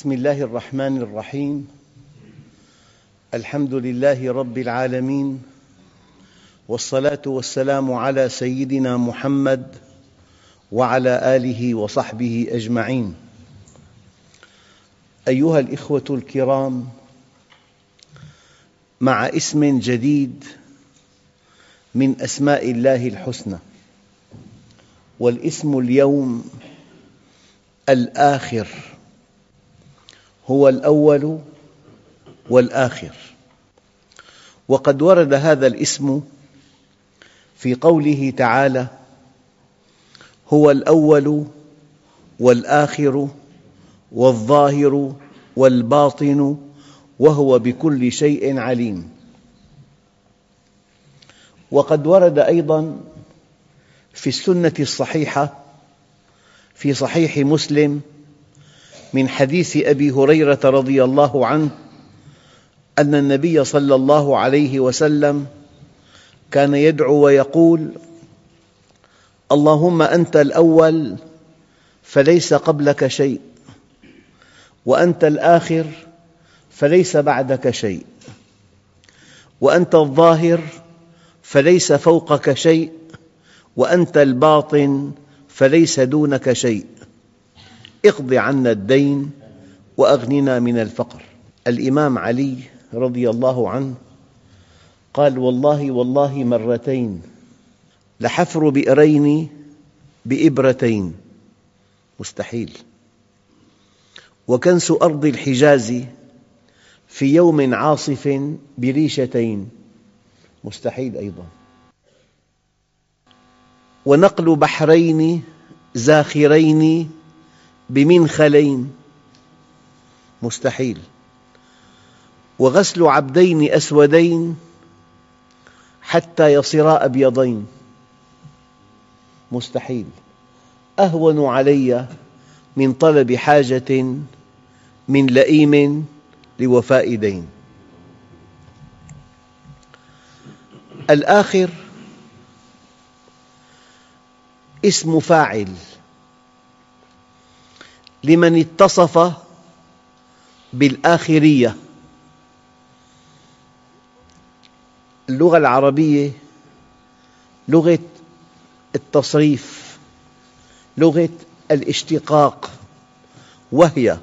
بسم الله الرحمن الرحيم. الحمد لله رب العالمين. والصلاة والسلام على سيدنا محمد وعلى آله وصحبه أجمعين. أيها الإخوة الكرام مع اسم جديد من أسماء الله الحسنى والاسم اليوم الآخر. هو الأول والآخر. وقد ورد هذا الاسم في قوله تعالى هو الأول والآخر والظاهر والباطن وهو بكل شيء عليم. وقد ورد أيضا في السنة الصحيحة في صحيح مسلم من حديث أبي هريرة رضي الله عنه أن النبي صلى الله عليه وسلم كان يدعو ويقول اللهم أنت الأول فليس قبلك شيء وأنت الآخر فليس بعدك شيء وأنت الظاهر فليس فوقك شيء وأنت الباطن فليس دونك شيء. اقض عنا الدين وأغننا من الفقر. الإمام علي رضي الله عنه قال والله والله مرتين لحفر بئرين بإبرتين. مستحيل. وكنس أرض الحجاز في يوم عاصف بريشتين. مستحيل أيضا. ونقل بحرين زاخرين بمنخلين. مستحيل. وغسل عبدين أسودين حتى يصيرا أبيضين. مستحيل. أهون علي من طلب حاجة من لئيم لوفاء دين. الآخر اسم فاعل. لمن اتصف بالآخرية. اللغة العربية لغة التصريف لغة الاشتقاق وهي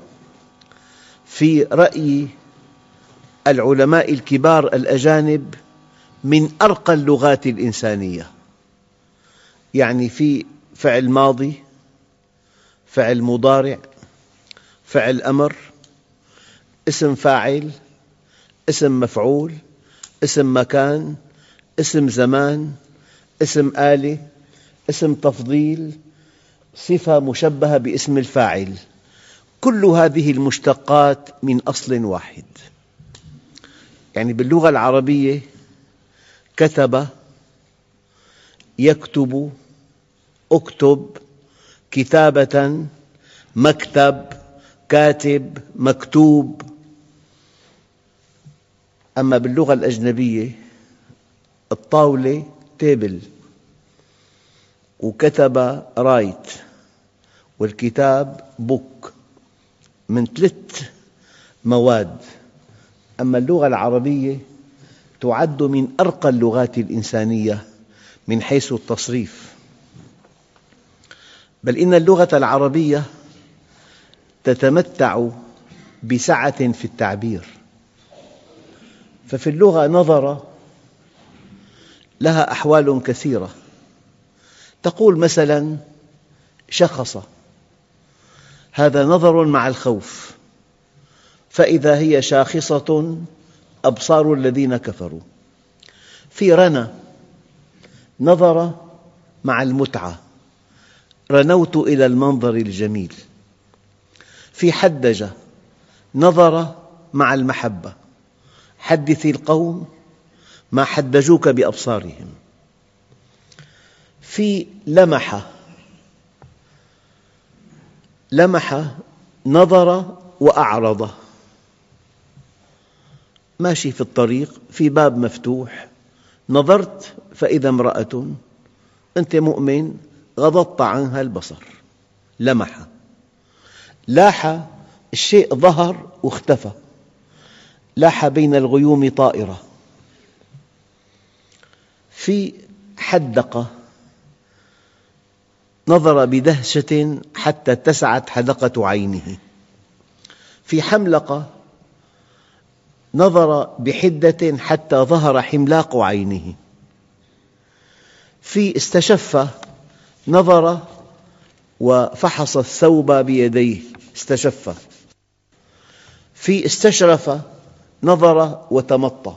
في رأي العلماء الكبار الأجانب من أرقى اللغات الإنسانية. يعني في فعل ماضي فعل مضارع فعل أمر اسم فاعل اسم مفعول اسم مكان اسم زمان اسم آلة اسم تفضيل صفة مشبهة باسم الفاعل. كل هذه المشتقات من أصل واحد. يعني باللغة العربية كتب يكتب اكتب كتابة مكتب كاتب مكتوب. أما باللغة الأجنبية الطاولة table وكتب write. والكتاب book. من ثلاث مواد. أما اللغة العربية تعد من أرقى اللغات الإنسانية من حيث التصريف. بل إن اللغة العربية تتمتع بسعة في التعبير. ففي اللغة نظر لها أحوال كثيرة. تقول مثلاً شخص هذا نظر مع الخوف فإذا هي شاخصة أبصار الذين كفروا. في رنا نظر مع المتعة. رنوت إلى المنظر الجميل. في حدج نظر مع المحبة. حدث القوم ما حدجوك بأبصارهم. في لمح لمح نظر وأعرض. ماشي في الطريق في باب مفتوح. نظرت فإذا امرأة أنت مؤمن غضضت عنها البصر. لمح. لاح الشيء ظهر واختفى. لاح بين الغيوم طائرة. في حدق نظر بدهشة حتى اتسعت حدقة عينه. في حملق نظر بحدة حتى ظهر حملاق عينه. في استشف نظر وفحص الثوب بيديه استشف. في استشرف نظر وتمطى.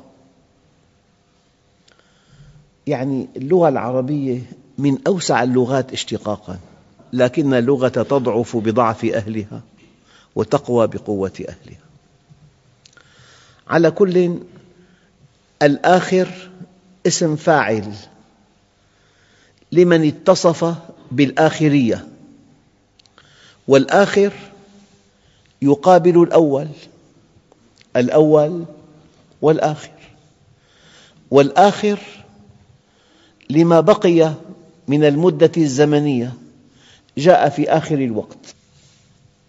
يعني اللغة العربية من أوسع اللغات اشتقاقاً لكن اللغة تضعف بضعف أهلها وتقوى بقوة أهلها. على كل الآخر اسم فاعل لمن اتصف بالآخرية. والآخر يقابل الأول الأول والآخر. والآخر لما بقي من المدة الزمنية جاء في آخر الوقت.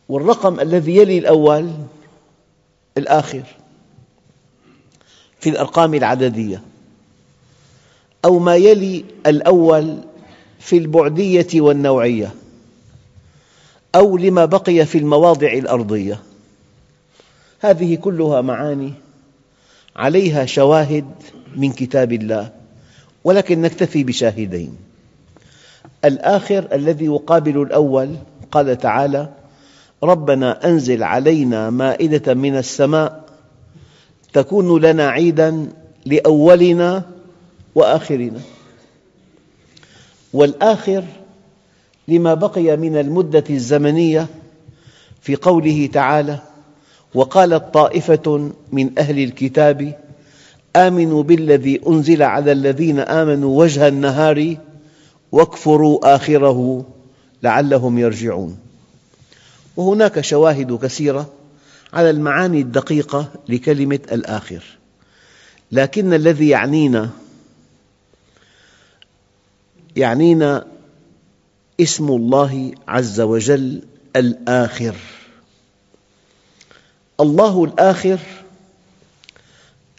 والرقم الذي يلي الأول الآخر في الأرقام العددية. أو ما يلي الأول في البعدية والنوعية. أو لما بقي في المواضع الأرضية. هذه كلها معاني عليها شواهد من كتاب الله ولكن نكتفي بشاهدين. الآخر الذي يقابل الأول قال تعالى ربنا أنزل علينا مائدة من السماء تكون لنا عيداً لأولنا وآخرنا. والآخر لما بقي من المدة الزمنية في قوله تعالى وقالت طائفة من أهل الكتاب آمنوا بالذي أنزل على الذين آمنوا وجه النهار واكفروا آخره لعلهم يرجعون. وهناك شواهد كثيرة على المعاني الدقيقة لكلمة الآخر. لكن الذي يعنينا يعنينا اسم الله عز وجل الآخر. الله الآخر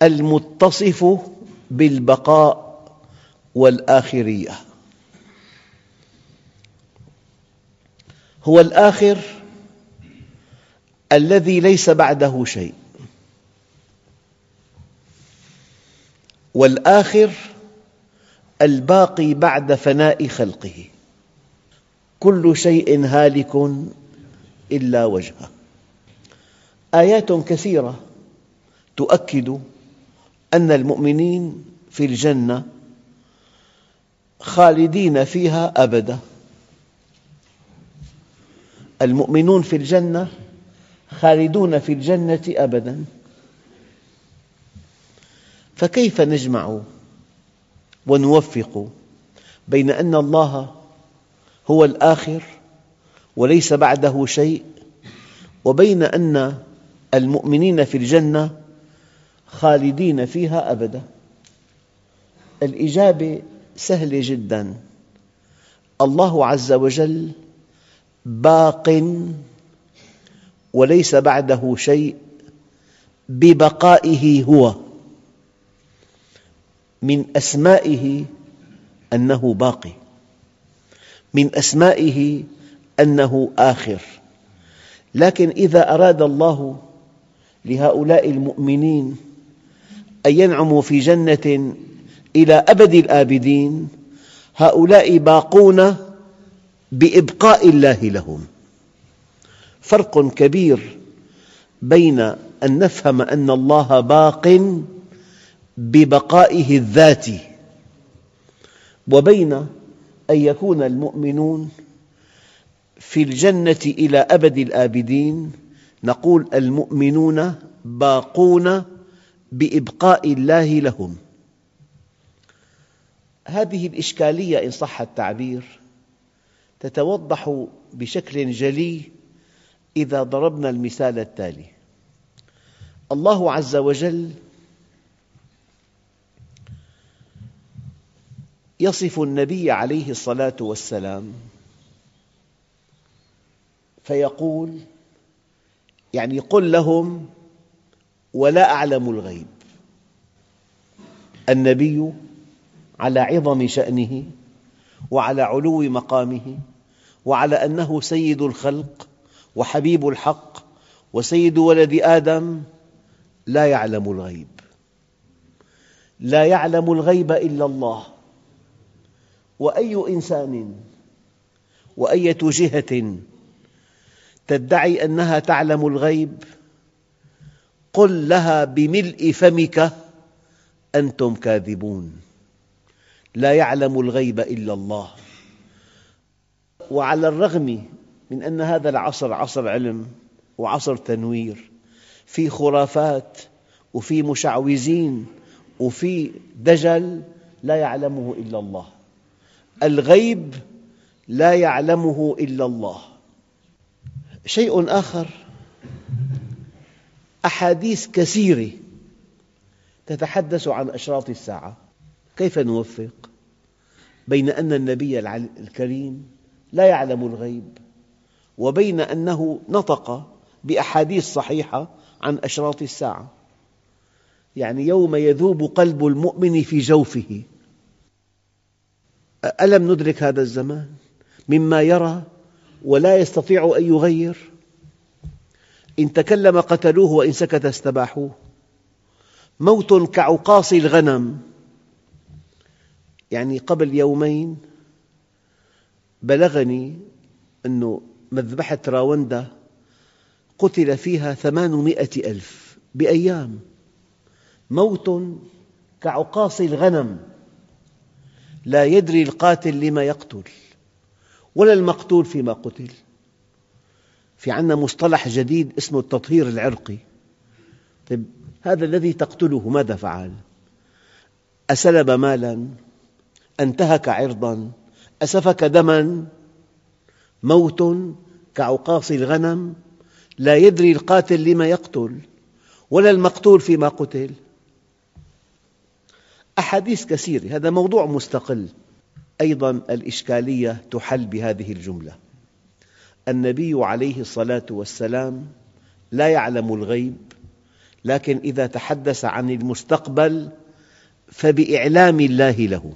المتصف بالبقاء والآخرية. هو الآخر الذي ليس بعده شيء. والآخر الباقي بعد فناء خلقه. كل شيء هالك إلا وجهه. آيات كثيرة تؤكد أن المؤمنين في الجنة خالدين فيها أبدا. المؤمنون في الجنة خالدون في الجنة أبدا. فكيف نجمع ونوفق بين أن الله هو الآخر وليس بعده شيء وبين أن المؤمنين في الجنة خالدين فيها أبدا. الإجابة سهلة جدا. الله عز وجل باق وليس بعده شيء ببقائه هو من أسمائه أنه باقي. من أسمائه أنه آخر. لكن إذا أراد الله لهؤلاء المؤمنين أن ينعموا في جنة إلى أبد الآبدين هؤلاء باقون بإبقاء الله لهم. فرق كبير بين أن نفهم أن الله باق ببقائه الذاتي وبين أن يكون المؤمنون في الجنة إلى أبد الآبدين. نقول المؤمنون باقون بإبقاء الله لهم. هذه الإشكالية إن صح التعبير تتوضح بشكل جلي إذا ضربنا المثال التالي. الله عز وجل يصف النبي عليه الصلاة والسلام. فيقول يعني قل لهم ولا أعلم الغيب. النبي على عظم شأنه وعلى علو مقامه وعلى أنه سيد الخلق وحبيب الحق وسيد ولد آدم لا يعلم الغيب. لا يعلم الغيب إلا الله. وأي إنسان وأية جهة تدعي أنها تعلم الغيب قل لها بملء فمك أنتم كاذبون. لا يعلم الغيب إلا الله. وعلى الرغم من أن هذا العصر عصر علم وعصر تنوير في خرافات وفي مشعوذين وفي دجل لا يعلمه إلا الله. الغيب لا يعلمه إلا الله. شيء آخر أحاديث كثيرة تتحدث عن أشراط الساعة. كيف نوفق بين أن النبي الكريم لا يعلم الغيب وبين أنه نطق بأحاديث صحيحة عن أشراط الساعة؟ يعني يوم يذوب قلب المؤمن في جوفه. ألم ندرك هذا الزمان؟ مما يرى ولا يستطيع أن يغير. إن تكلم قتلوه وإن سكت استباحوه. موت كعقاص الغنم. يعني قبل يومين بلغني أن مذبحة راوندا قتل فيها ثمانمائة ألف بأيام. موت كعقاص الغنم. لا يدري القاتل لما يقتل ولا المقتول فيما قتل. في عندنا مصطلح جديد اسمه التطهير العرقي. طيب هذا الذي تقتله ماذا فعل؟ أسلب مالا أنتهك عرضا أسفك دما موت كعقاص الغنم لا يدري القاتل لما يقتل ولا المقتول فيما قتل. أحاديث كثيرة. هذا موضوع مستقل. أيضا الإشكالية تحل بهذه الجملة. النبي عليه الصلاة والسلام لا يعلم الغيب لكن إذا تحدث عن المستقبل فبإعلام الله له.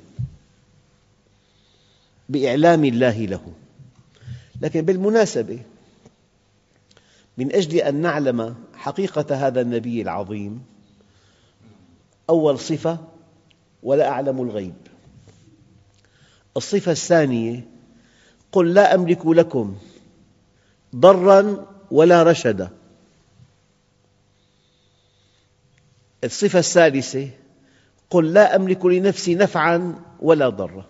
بإعلام الله له. لكن بالمناسبة من أجل أن نعلم حقيقة هذا النبي العظيم أول صفة ولا أعلم الغيب. الصفة الثانية قل لا أملك لكم ضرا ولا رشدا. الصفة الثالثة قل لا أملك لنفسي نفعا ولا ضرا.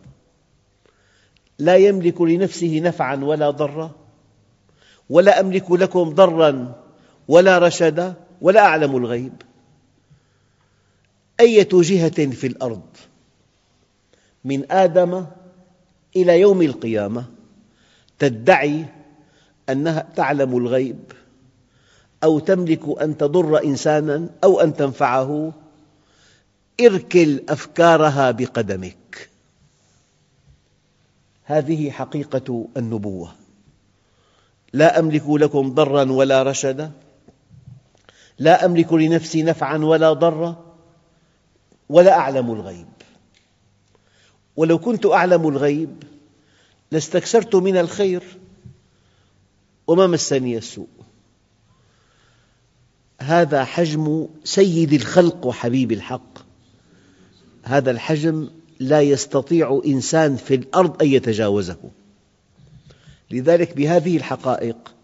لا يملك لنفسه نفعا ولا ضرا ولا أملك لكم ضرا ولا رشدا ولا أعلم الغيب. أية جهة في الأرض من آدم إلى يوم القيامة تدعي أنها تعلم الغيب أو تملك أن تضر إنسانا أو أن تنفعه؟ اركل أفكارها بقدمك. هذه حقيقة النبوة. لا أملك لكم ضرا ولا رشدا. لا أملك لنفسي نفعا ولا ضرا. ولا أعلم الغيب. ولو كنت أعلم الغيب لاستكثرت من الخير وما مسني السوء. هذا حجم سيد الخلق وحبيب الحق. هذا الحجم لا يستطيع إنسان في الأرض أن يتجاوزه. لذلك بهذه الحقائق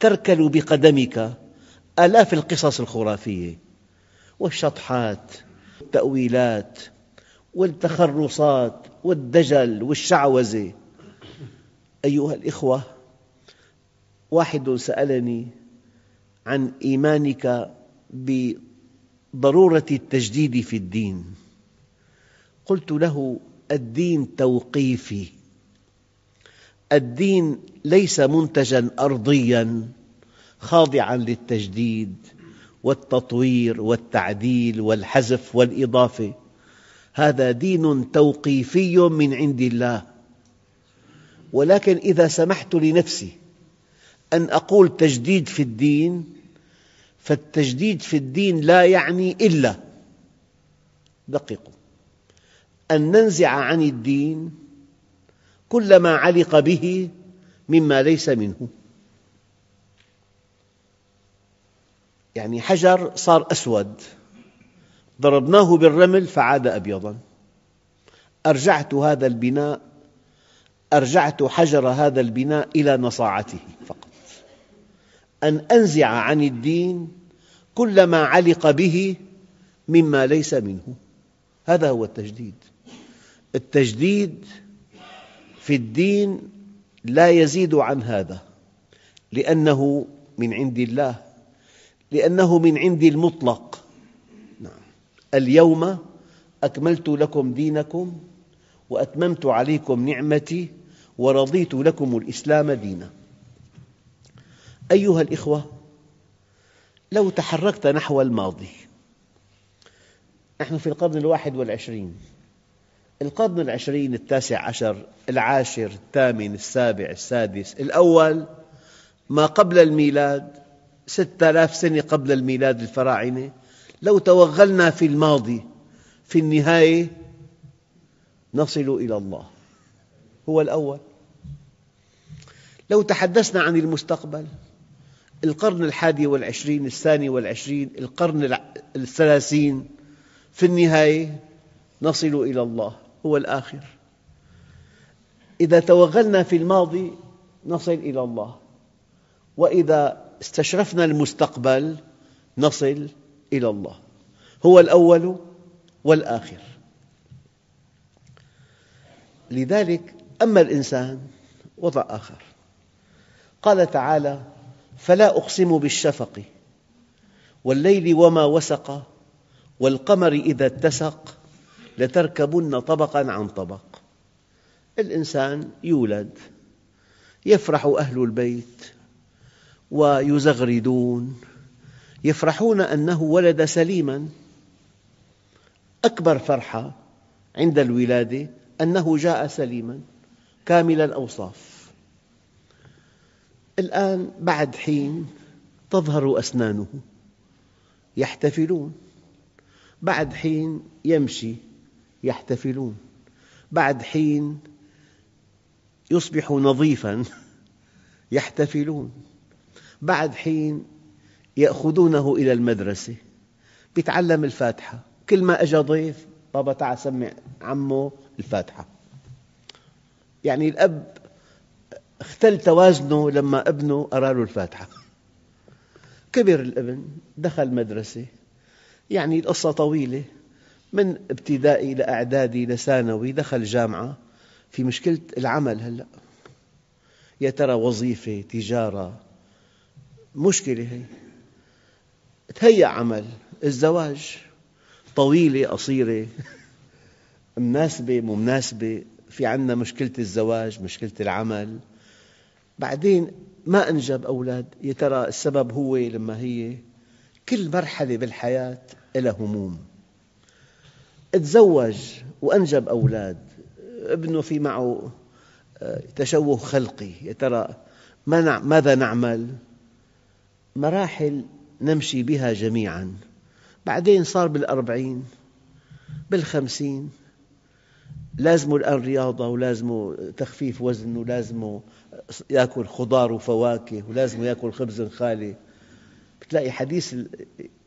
تركل بقدمك آلاف القصص الخرافية والشطحات والتأويلات والتخرصات والدجل والشعوذة. أيها الإخوة واحد سألني عن إيمانك بضرورة التجديد في الدين. قلت له الدين توقيفي. الدين ليس منتجا أرضيا خاضعا للتجديد. والتطوير والتعديل والحذف والإضافة. هذا دين توقيفي من عند الله. ولكن إذا سمحت لنفسي أن أقول تجديد في الدين فالتجديد في الدين لا يعني إلا دققوا أن ننزع عن الدين كل ما علق به مما ليس منه. يعني حجر صار أسود. ضربناه بالرمل فعاد أبيضا. أرجعت هذا البناء أرجعت حجر هذا البناء إلى نصاعته فقط. أن أنزع عن الدين كل ما علق به مما ليس منه. هذا هو التجديد. التجديد في الدين لا يزيد عن هذا لأنه من عند الله. لأنه من عندي المطلق. نعم. اليوم أكملت لكم دينكم وأتممت عليكم نعمتي ورضيت لكم الإسلام دينا. أيها الإخوة لو تحركت نحو الماضي نحن في القرن الواحد والعشرين. القرن العشرين التاسع عشر العاشر الثامن السابع السادس الأول ما قبل الميلاد ستة آلاف سنة قبل الميلاد الفراعنة. لو توغلنا في الماضي في النهاية نصل إلى الله. هو الأول. لو تحدثنا عن المستقبل القرن الحادي والعشرين الثاني والعشرين القرن الثلاثين في النهاية نصل إلى الله. هو الآخر. إذا توغلنا في الماضي نصل إلى الله. وإذا استشرفنا المستقبل نصل إلى الله. هو الأول والآخر. لذلك أما الإنسان وضع آخر. قال تعالى فلا أقسم بالشفق والليل وما وسق والقمر إذا اتسق لتركبن طبقا عن طبق. الإنسان يولد يفرح أهل البيت ويزغردون. يفرحون أنه ولد سليما. أكبر فرحة عند الولادة أنه جاء سليما كامل الأوصاف. الآن بعد حين تظهر أسنانه. يحتفلون. بعد حين يمشي يحتفلون. بعد حين يصبح نظيفا يحتفلون. بعد حين يأخذونه إلى المدرسة يتعلم الفاتحة. كل ما أجا ضيف بابا تعال سمع عمه الفاتحة. يعني الأب اختل توازنه لما ابنه أرى له الفاتحة. كبر الابن دخل مدرسة. يعني القصة طويلة. من ابتدائي لإعدادي لثانوي دخل جامعة. في مشكلة العمل هلأ. يا ترى وظيفة تجارة مشكلة هي. تهيأ عمل. الزواج طويلة قصيرة. مناسبة مو مناسبة. في عندنا مشكلة الزواج مشكلة العمل. بعدين ما أنجب أولاد. يا ترى السبب هو لما هي كل مرحلة بالحياة لها هموم. تزوج وأنجب أولاد. ابنه في معه آه، تشوه خلقي. يا ترى ماذا نعمل؟ مراحل نمشي بها جميعا. بعدين صار بالأربعين بالخمسين. لازمه الآن رياضة ولازمه تخفيف وزن ولازمه يأكل خضار وفواكه ولازمه يأكل خبز خالي. بتلاقي حديث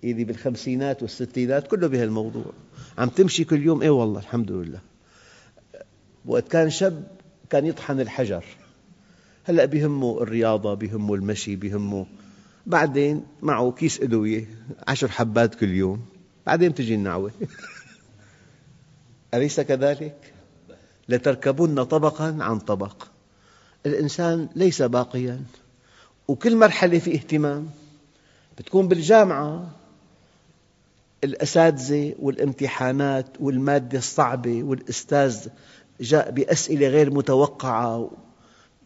اللي بالخمسينات والستينات كله بهالموضوع. عم تمشي كل يوم؟ اي والله الحمد لله. وقت كان شاب كان يطحن الحجر. هلأ بهمه الرياضة بهمه المشي بهمه بعدين معه كيس أدوية عشر حبات كل يوم. بعدين تجي النعوة. أليس كذلك؟ لتركبن طبقا عن طبق. الإنسان ليس باقيا. وكل مرحلة في اهتمام. بتكون بالجامعة. الأساتذة والامتحانات والمادة الصعبة والأستاذ جاء بأسئلة غير متوقعة.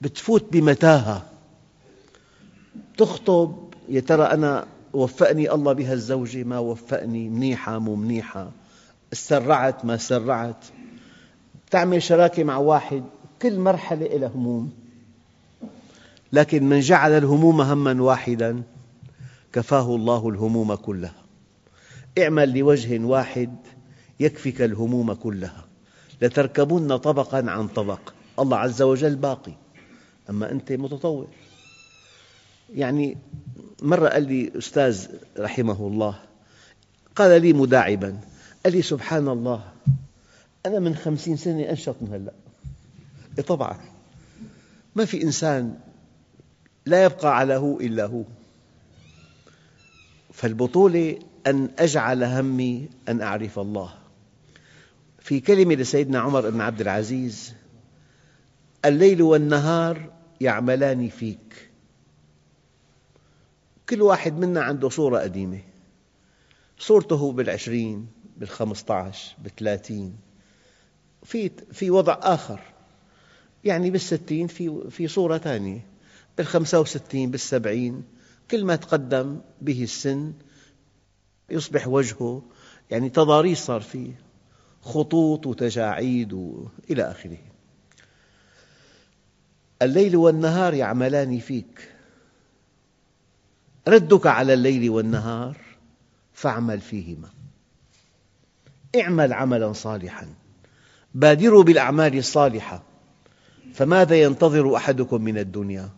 بتفوت بمتاهة. تخطب يا ترى أنا وفقني الله بهالزوجة ما وفقني منيحة مو منيحة؟ سرعت ما سرعت تعمل شراكة مع واحد كل مرحلة لها هموم. لكن من جعل الهموم هما واحدا كفاه الله الهموم كلها. اعمل لوجه واحد يكفك الهموم كلها. لتركبن طبقا عن طبق. الله عز وجل باقي. أما أنت متطور. يعني مرة قال لي أستاذ رحمه الله قال لي مداعبا قال لي سبحان الله أنا من خمسين سنة أنشط من هلأ. إيه طبعا ما في إنسان لا يبقى على هو إلا هو. فالبطولة أن أجعل همي أن أعرف الله. في كلمة لسيدنا عمر بن عبد العزيز الليل والنهار يعملان فيك. كل واحد منا عنده صورة قديمة. صورته بالعشرين بالخمسة عشر بالثلاثين. في, في وضع آخر. يعني بالستين في, في صورة ثانية بالخمسة وستين بالسبعين. كل ما تقدم به السن يصبح وجهه. يعني تضاريس صار فيه. خطوط وتجاعيد إلى آخره. الليل والنهار يعملان فيك. ردك على الليل والنهار فاعمل فيهما. اعمل عملا صالحا. بادروا بالأعمال الصالحة. فماذا ينتظر أحدكم من الدنيا؟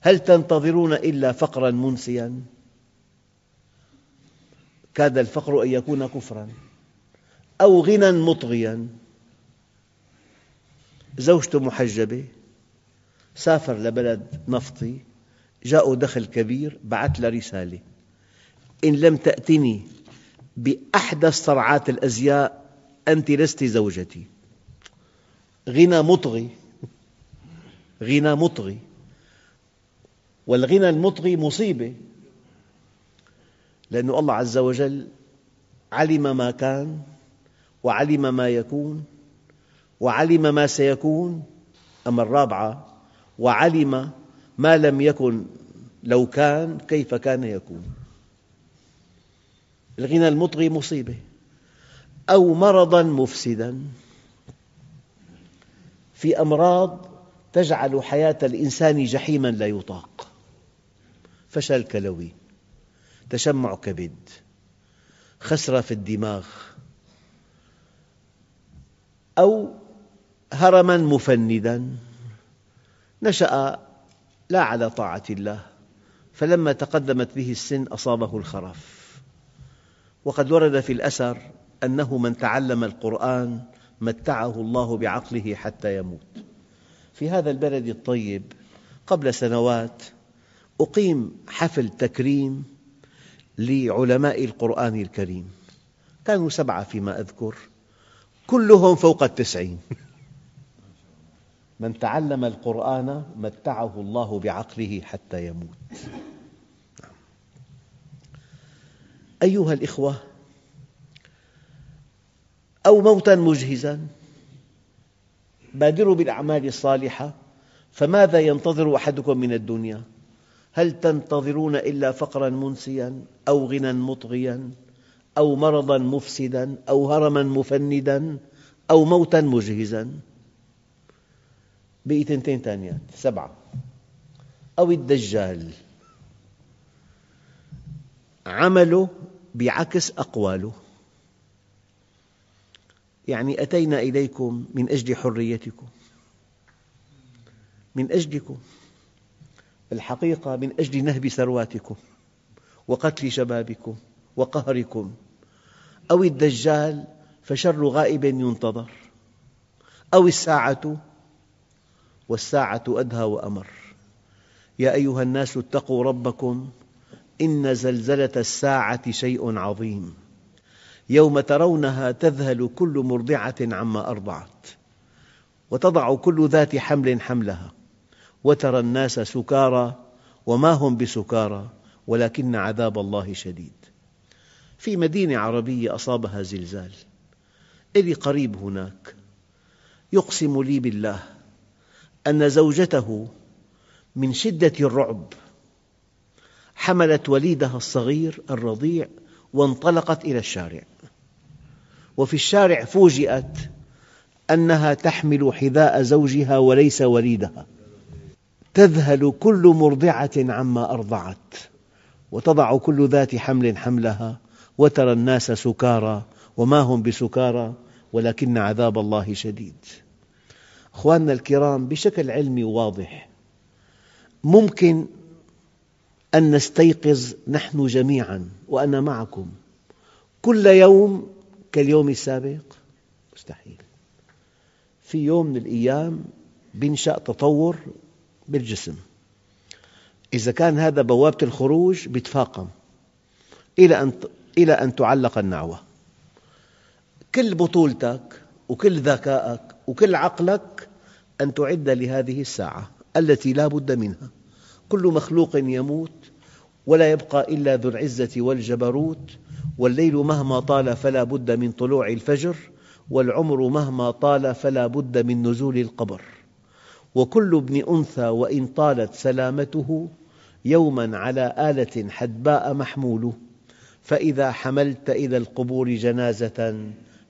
هل تنتظرون إلا فقرا منسيا؟ كاد الفقر أن يكون كفرا أو غنى مطغيا. زوجته محجبة سافر لبلد نفطي. جاءه دخل كبير بعث له رسالة. إن لم تأتني بأحدث صرعات الأزياء أنت لست زوجتي. غنى مطغي. غنى مطغي. والغنى المطغي مصيبة. لأن الله عز وجل علم ما كان وعلم ما يكون وعلم ما سيكون أما الرابعة وعلم ما لم يكن لو كان كيف كان يكون. الغنى المطغي مصيبة أو مرضا مفسدا. في أمراض تجعل حياة الإنسان جحيما لا يطاق. فشل كلوي تشمع كبد خسرة في الدماغ أو هرما مفندا. نشأ لا على طاعة الله. فلما تقدمت به السن أصابه الخرف وقد ورد في الأثر أنه من تعلم القرآن متعه الله بعقله حتى يموت. في هذا البلد الطيب قبل سنوات أقيم حفل تكريم لعلماء القرآن الكريم. كانوا سبعة فيما أذكر كلهم فوق التسعين. من تعلم القرآن متعه الله بعقله حتى يموت. أيها الإخوة أو موتا مجهزا بادروا بالأعمال الصالحة فماذا ينتظر أحدكم من الدنيا؟ هل تنتظرون إلا فقرا منسيا أو غنى مطغيا أو مرضا مفسدا أو هرما مفندا أو موتا مجهزا؟ بقي تنتين ثانيات سبعة. أو الدجال. عمله بعكس أقواله. يعني أتينا إليكم من أجل حريتكم. من أجلكم. الحقيقة من أجل نهب ثرواتكم وقتل شبابكم وقهركم. أو الدجال فشر غائب ينتظر. أو الساعة والساعة أدهى وأمر. يا أيها الناس اتقوا ربكم إن زلزلة الساعة شيء عظيم. يوم ترونها تذهل كل مرضعة عما أرضعت. وتضع كل ذات حمل حملها. وترى الناس سكارى وما هم بسكارى ولكن عذاب الله شديد. في مدينة عربية أصابها زلزال. إلي قريب هناك. يقسم لي بالله أن زوجته من شدة الرعب حملت وليدها الصغير الرضيع وانطلقت إلى الشارع. وفي الشارع فوجئت أنها تحمل حذاء زوجها وليس وليدها. تذهل كل مرضعة عما أرضعت وتضع كل ذات حمل حملها وترى الناس سكارى وما هم بسكارى ولكن عذاب الله شديد. أخواننا الكرام بشكل علمي واضح ممكن أن نستيقظ نحن جميعاً وأنا معكم كل يوم كاليوم السابق؟ مستحيل. في يوم من الأيام ينشأ تطور بالجسم. إذا كان هذا بوابة الخروج يتفاقم إلى أن تعلق النعوة. كل بطولتك وكل ذكائك وكل عقلك أن تعد لهذه الساعة التي لا بد منها. كل مخلوق يموت ولا يبقى إلا ذو العزة والجبروت والليل مهما طال فلا بد من طلوع الفجر والعمر مهما طال فلا بد من نزول القبر. وكل ابن أنثى وإن طالت سلامته يوما على آلة حدباء محمول فإذا حملت إلى القبور جنازة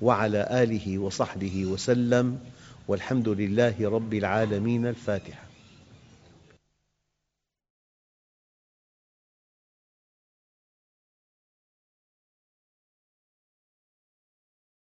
وعلى آله وصحبه وسلم والحمد لله رب العالمين الفاتحة